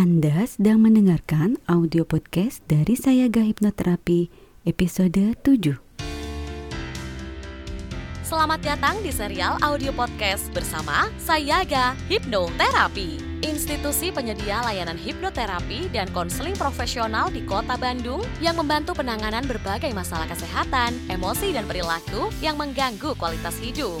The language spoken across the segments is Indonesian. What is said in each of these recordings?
Anda sedang mendengarkan audio podcast dari Sayaga Hipnoterapi episode 7. Selamat datang di serial audio podcast bersama Sayaga Hipnoterapi, institusi penyedia layanan hipnoterapi dan konseling profesional di Kota Bandung yang membantu penanganan berbagai masalah kesehatan, emosi, dan perilaku yang mengganggu kualitas hidup.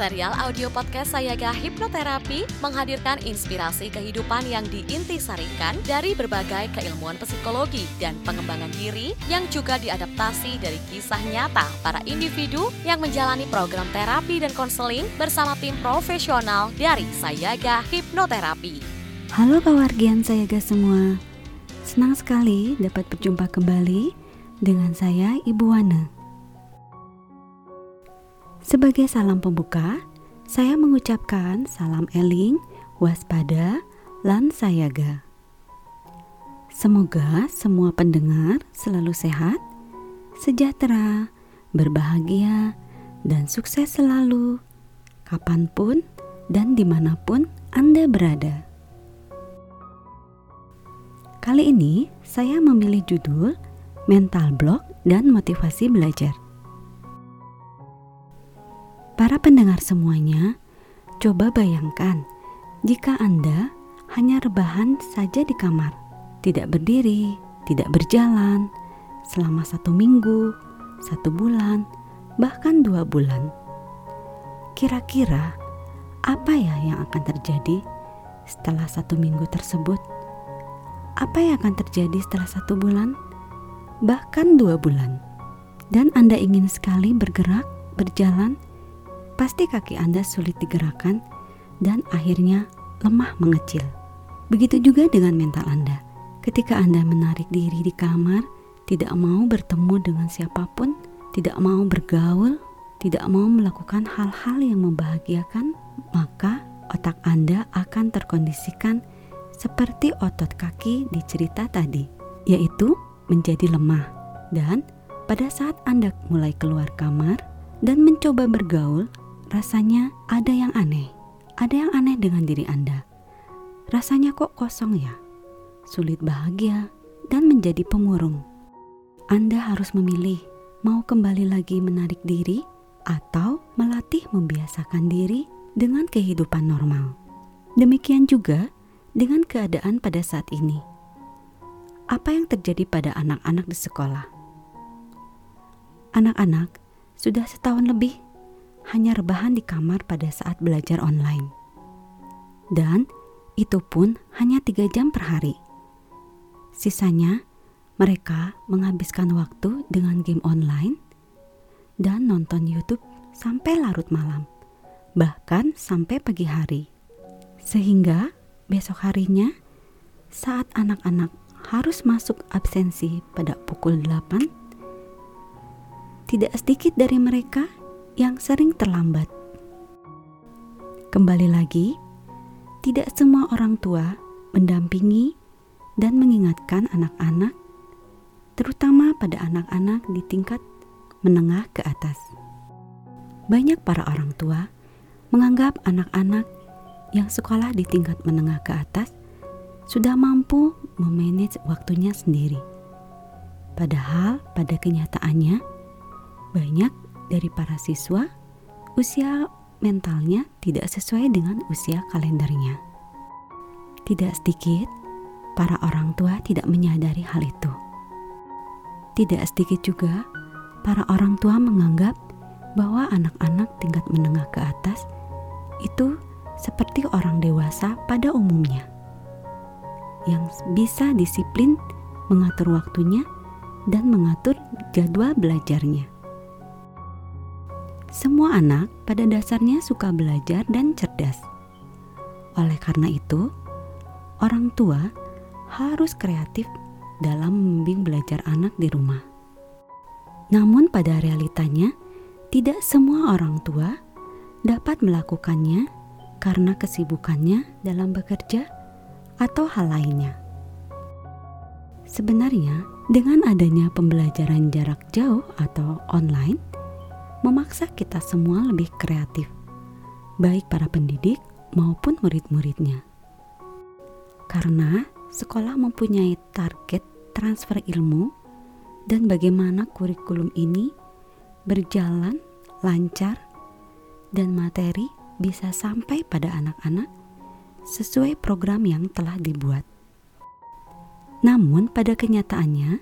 Serial audio podcast Sayaga Hipnoterapi menghadirkan inspirasi kehidupan yang diintisarikan dari berbagai keilmuan psikologi dan pengembangan diri yang juga diadaptasi dari kisah nyata para individu yang menjalani program terapi dan konseling bersama tim profesional dari Sayaga Hipnoterapi. Halo kawargian Sayaga semua. Senang sekali dapat berjumpa kembali dengan saya Ibu Wana. Sebagai salam pembuka, saya mengucapkan salam eling, waspada, lan sayaga. Semoga semua pendengar selalu sehat, sejahtera, berbahagia, dan sukses selalu, kapan pun dan di mana pun Anda berada. Kali ini saya memilih judul Mental Block dan Motivasi Belajar. Para pendengar semuanya, coba bayangkan jika Anda hanya rebahan saja di kamar, tidak berdiri, tidak berjalan selama satu minggu, satu bulan, bahkan dua bulan. Kira-kira apa ya yang akan terjadi setelah satu minggu tersebut? Apa yang akan terjadi setelah satu bulan? Bahkan dua bulan. Dan Anda ingin sekali bergerak, berjalan, pasti kaki Anda sulit digerakkan dan akhirnya lemah mengecil. Begitu juga dengan mental Anda. Ketika Anda menarik diri di kamar, tidak mau bertemu dengan siapa pun, tidak mau bergaul, tidak mau melakukan hal-hal yang membahagiakan, maka otak Anda akan terkondisikan seperti otot kaki di cerita tadi, yaitu menjadi lemah. Dan pada saat Anda mulai keluar kamar dan mencoba bergaul, Rasanya ada yang aneh. Ada yang aneh dengan diri Anda. Rasanya kok kosong ya? Sulit bahagia dan menjadi pemurung. Anda harus memilih mau kembali lagi menarik diri atau melatih membiasakan diri dengan kehidupan normal. Demikian juga dengan keadaan pada saat ini. Apa yang terjadi pada anak-anak di sekolah? Anak-anak sudah setahun lebih hanya rebahan di kamar pada saat belajar online. Dan itu pun hanya tiga jam per hari. Sisanya, mereka menghabiskan waktu dengan game online dan nonton YouTube sampai larut malam, bahkan sampai pagi hari. Sehingga besok harinya, saat anak-anak harus masuk absensi pada pukul 8, tidak sedikit dari mereka yang sering terlambat. Kembali lagi, tidak semua orang tua mendampingi dan mengingatkan anak-anak, terutama pada anak-anak di tingkat menengah ke atas. Banyak para orang tua menganggap anak-anak yang sekolah di tingkat menengah ke atas sudah mampu memanage waktunya sendiri. Padahal pada kenyataannya banyak dari para siswa, usia mentalnya tidak sesuai dengan usia kalendernya. Tidak sedikit para orang tua tidak menyadari hal itu. Tidak sedikit juga para orang tua menganggap bahwa anak-anak tingkat menengah ke atas itu seperti orang dewasa pada umumnya yang bisa disiplin mengatur waktunya dan mengatur jadwal belajarnya. Semua anak pada dasarnya suka belajar dan cerdas. Oleh karena itu, orang tua harus kreatif dalam membimbing belajar anak di rumah. Namun pada realitanya, Tidak semua orang tua dapat melakukannya karena kesibukannya dalam bekerja atau hal lainnya. Sebenarnya, dengan adanya pembelajaran jarak jauh atau online, memaksa kita semua lebih kreatif, baik para pendidik maupun murid-muridnya. Karena sekolah mempunyai target transfer ilmu dan bagaimana kurikulum ini berjalan lancar dan materi bisa sampai pada anak-anak sesuai program yang telah dibuat. Namun pada kenyataannya,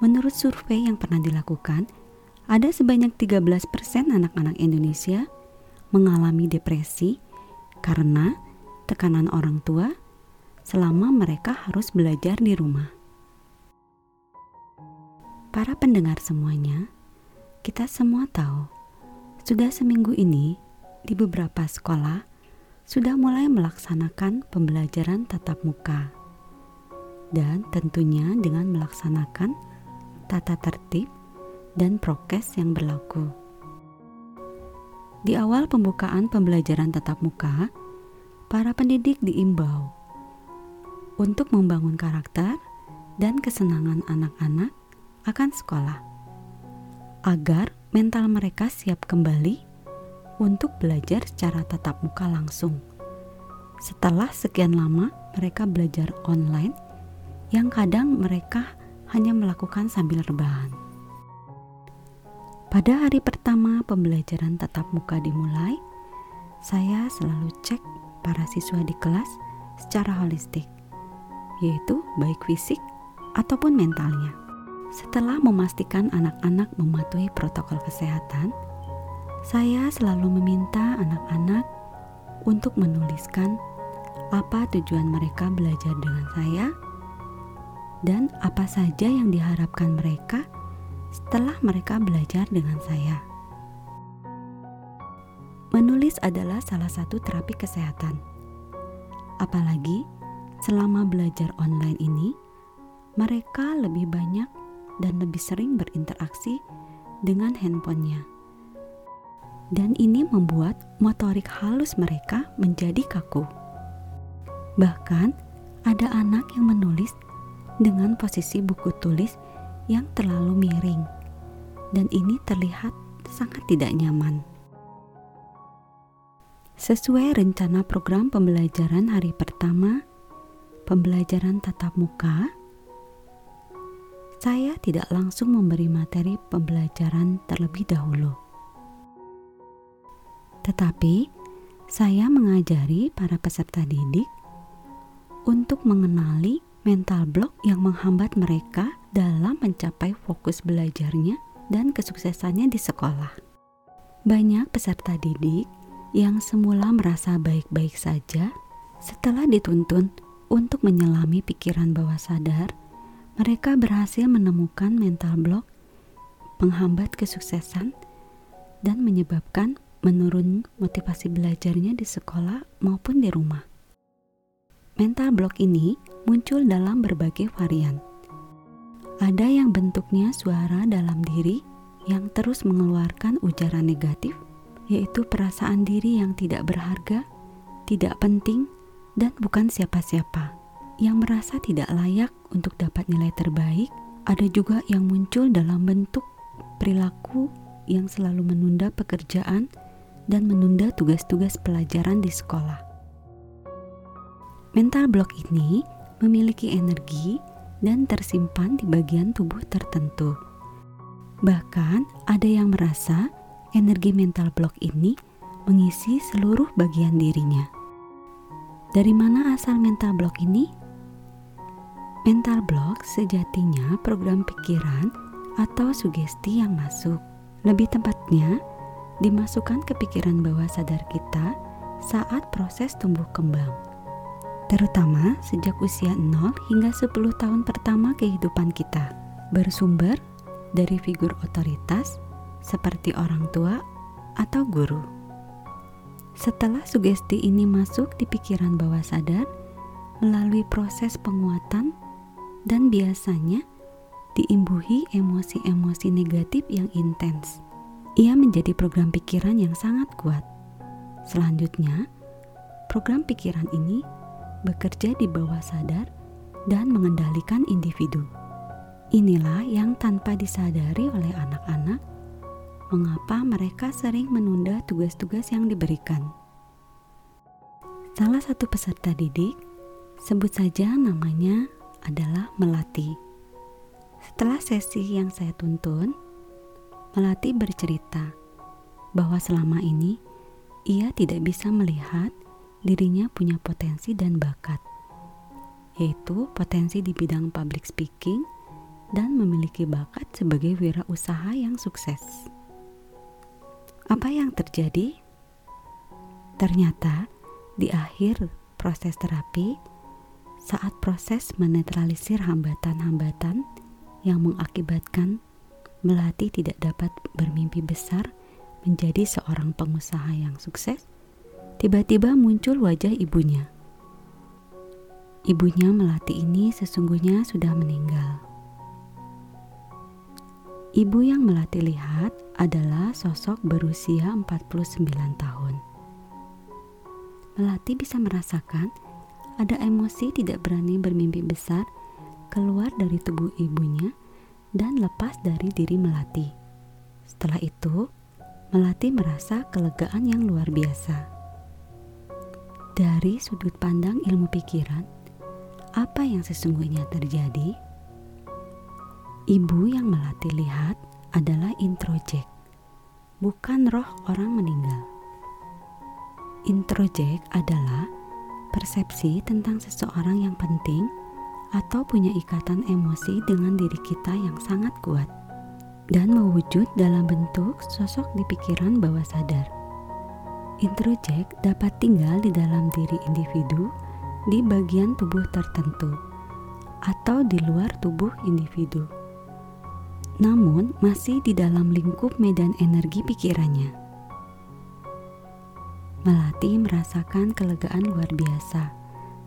menurut survei yang pernah dilakukan, ada sebanyak 13% anak-anak Indonesia mengalami depresi karena tekanan orang tua selama mereka harus belajar di rumah. Para pendengar semuanya, kita semua tahu, sudah seminggu ini di beberapa sekolah sudah mulai melaksanakan pembelajaran tatap muka dan tentunya dengan melaksanakan tata tertib dan prokes yang berlaku. Di awal pembukaan pembelajaran tatap muka, para pendidik diimbau untuk membangun karakter dan kesenangan anak-anak akan sekolah, agar mental mereka siap kembali untuk belajar secara tatap muka langsung. Setelah sekian lama mereka belajar online yang kadang mereka hanya melakukan sambil rebahan. Pada hari pertama pembelajaran tatap muka dimulai, saya selalu cek para siswa di kelas secara holistik, yaitu baik fisik ataupun mentalnya. Setelah memastikan anak-anak mematuhi protokol kesehatan, saya selalu meminta anak-anak untuk menuliskan apa tujuan mereka belajar dengan saya dan apa saja yang diharapkan mereka setelah mereka belajar dengan saya. Menulis adalah salah satu terapi kesehatan. Apalagi selama belajar online ini, mereka lebih banyak dan lebih sering berinteraksi dengan handphonenya. Dan ini membuat motorik halus mereka menjadi kaku. Bahkan, ada anak yang menulis dengan posisi buku tulis yang terlalu miring, dan ini terlihat sangat tidak nyaman. Sesuai rencana program pembelajaran hari pertama, pembelajaran tatap muka, saya tidak langsung memberi materi pembelajaran terlebih dahulu. Tetapi, saya mengajari para peserta didik untuk mengenali mental block yang menghambat mereka dalam mencapai fokus belajarnya dan kesuksesannya di sekolah. Banyak peserta didik yang semula merasa baik-baik saja setelah dituntun untuk menyelami pikiran bawah sadar, mereka berhasil menemukan mental block penghambat kesuksesan dan menyebabkan menurun motivasi belajarnya di sekolah maupun di rumah. Mental block ini muncul dalam berbagai varian. Ada yang bentuknya suara dalam diri yang terus mengeluarkan ujaran negatif, yaitu perasaan diri yang tidak berharga, tidak penting, dan bukan siapa-siapa, yang merasa tidak layak untuk dapat nilai terbaik. Ada juga yang muncul dalam bentuk perilaku yang selalu menunda pekerjaan dan menunda tugas-tugas pelajaran di sekolah. Mental block ini memiliki energi dan tersimpan di bagian tubuh tertentu. Bahkan ada yang merasa energi mental block ini mengisi seluruh bagian dirinya. Dari mana asal mental block ini? Mental block sejatinya program pikiran atau sugesti yang masuk. Lebih tepatnya, dimasukkan ke pikiran bawah sadar kita saat proses tumbuh kembang terutama sejak usia 0 hingga 10 tahun pertama kehidupan kita, bersumber dari figur otoritas seperti orang tua atau guru. Setelah sugesti ini masuk di pikiran bawah sadar melalui proses penguatan dan biasanya diimbuhi emosi-emosi negatif yang intens. Ia menjadi program pikiran yang sangat kuat. Selanjutnya, program pikiran ini bekerja di bawah sadar dan mengendalikan individu. Inilah yang tanpa disadari oleh anak-anak, mengapa mereka sering menunda tugas-tugas yang diberikan. Salah satu peserta didik, sebut saja namanya adalah Melati. Setelah sesi yang saya tuntun, Melati bercerita bahwa selama ini ia tidak bisa melihat dirinya punya potensi dan bakat, yaitu potensi di bidang public speaking dan memiliki bakat sebagai wirausaha yang sukses. Apa yang terjadi? Ternyata di akhir proses terapi, saat proses menetralisir hambatan-hambatan yang mengakibatkan Melati tidak dapat bermimpi besar menjadi seorang pengusaha yang sukses, tiba-tiba muncul wajah ibunya. Ibunya Melati ini sesungguhnya sudah meninggal. Ibu yang Melati lihat adalah sosok berusia 49 tahun. Melati bisa merasakan ada emosi tidak berani bermimpi besar keluar dari tubuh ibunya dan lepas dari diri Melati. Setelah itu, Melati merasa kelegaan yang luar biasa. Dari sudut pandang ilmu pikiran, apa yang sesungguhnya terjadi? Ibu yang Melati lihat adalah introjek, bukan roh orang meninggal. Introjek adalah persepsi tentang seseorang yang penting atau punya ikatan emosi dengan diri kita yang sangat kuat dan mewujud dalam bentuk sosok di pikiran bawah sadar. Introjek dapat tinggal di dalam diri individu di bagian tubuh tertentu atau di luar tubuh individu. Namun masih di dalam lingkup medan energi pikirannya. Melati merasakan kelegaan luar biasa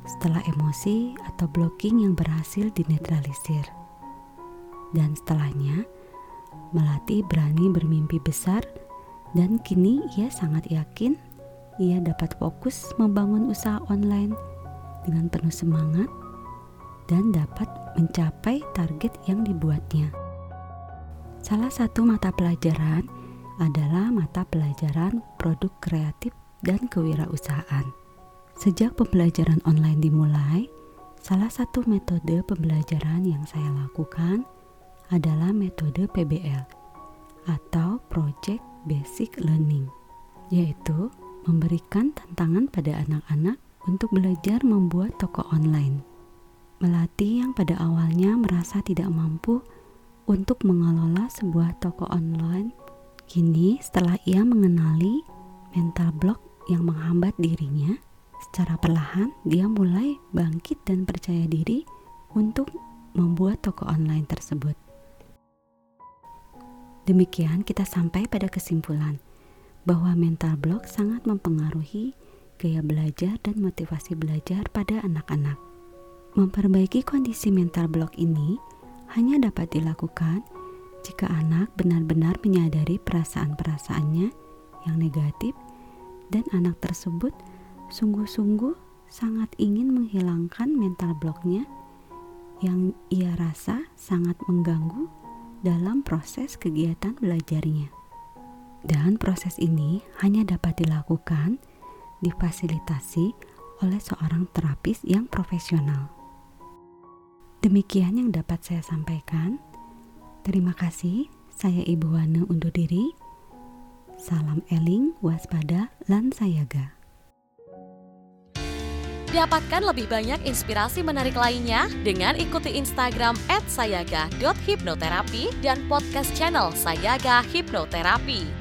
setelah emosi atau blocking yang berhasil dinetralisir. Dan setelahnya, Melati berani bermimpi besar dan kini ia sangat yakin ia dapat fokus membangun usaha online dengan penuh semangat dan dapat mencapai target yang dibuatnya. Salah satu mata pelajaran adalah mata pelajaran produk kreatif dan kewirausahaan. Sejak pembelajaran online dimulai, salah satu metode pembelajaran yang saya lakukan adalah metode PBL atau Project Basic Learning, yaitu memberikan tantangan pada anak-anak untuk belajar membuat toko online. Melatih yang pada awalnya merasa tidak mampu untuk mengelola sebuah toko online, kini setelah ia mengenali mental block yang menghambat dirinya, secara perlahan dia mulai bangkit dan percaya diri untuk membuat toko online tersebut. Demikian kita sampai pada kesimpulan bahwa mental block sangat mempengaruhi gaya belajar dan motivasi belajar pada anak-anak. Memperbaiki kondisi mental block ini hanya dapat dilakukan jika anak benar-benar menyadari perasaan-perasaannya yang negatif dan anak tersebut sungguh-sungguh sangat ingin menghilangkan mental blocknya yang ia rasa sangat mengganggu dalam proses kegiatan belajarnya. Dan proses ini hanya dapat dilakukan difasilitasi oleh seorang terapis yang profesional. Demikian yang dapat saya sampaikan. Terima kasih. Saya Ibu Wana undur diri. Salam eling, waspada, lan sayaga. Dapatkan lebih banyak inspirasi menarik lainnya dengan ikuti Instagram @sayaga.hipnoterapi dan podcast channel Sayaga Hipnoterapi.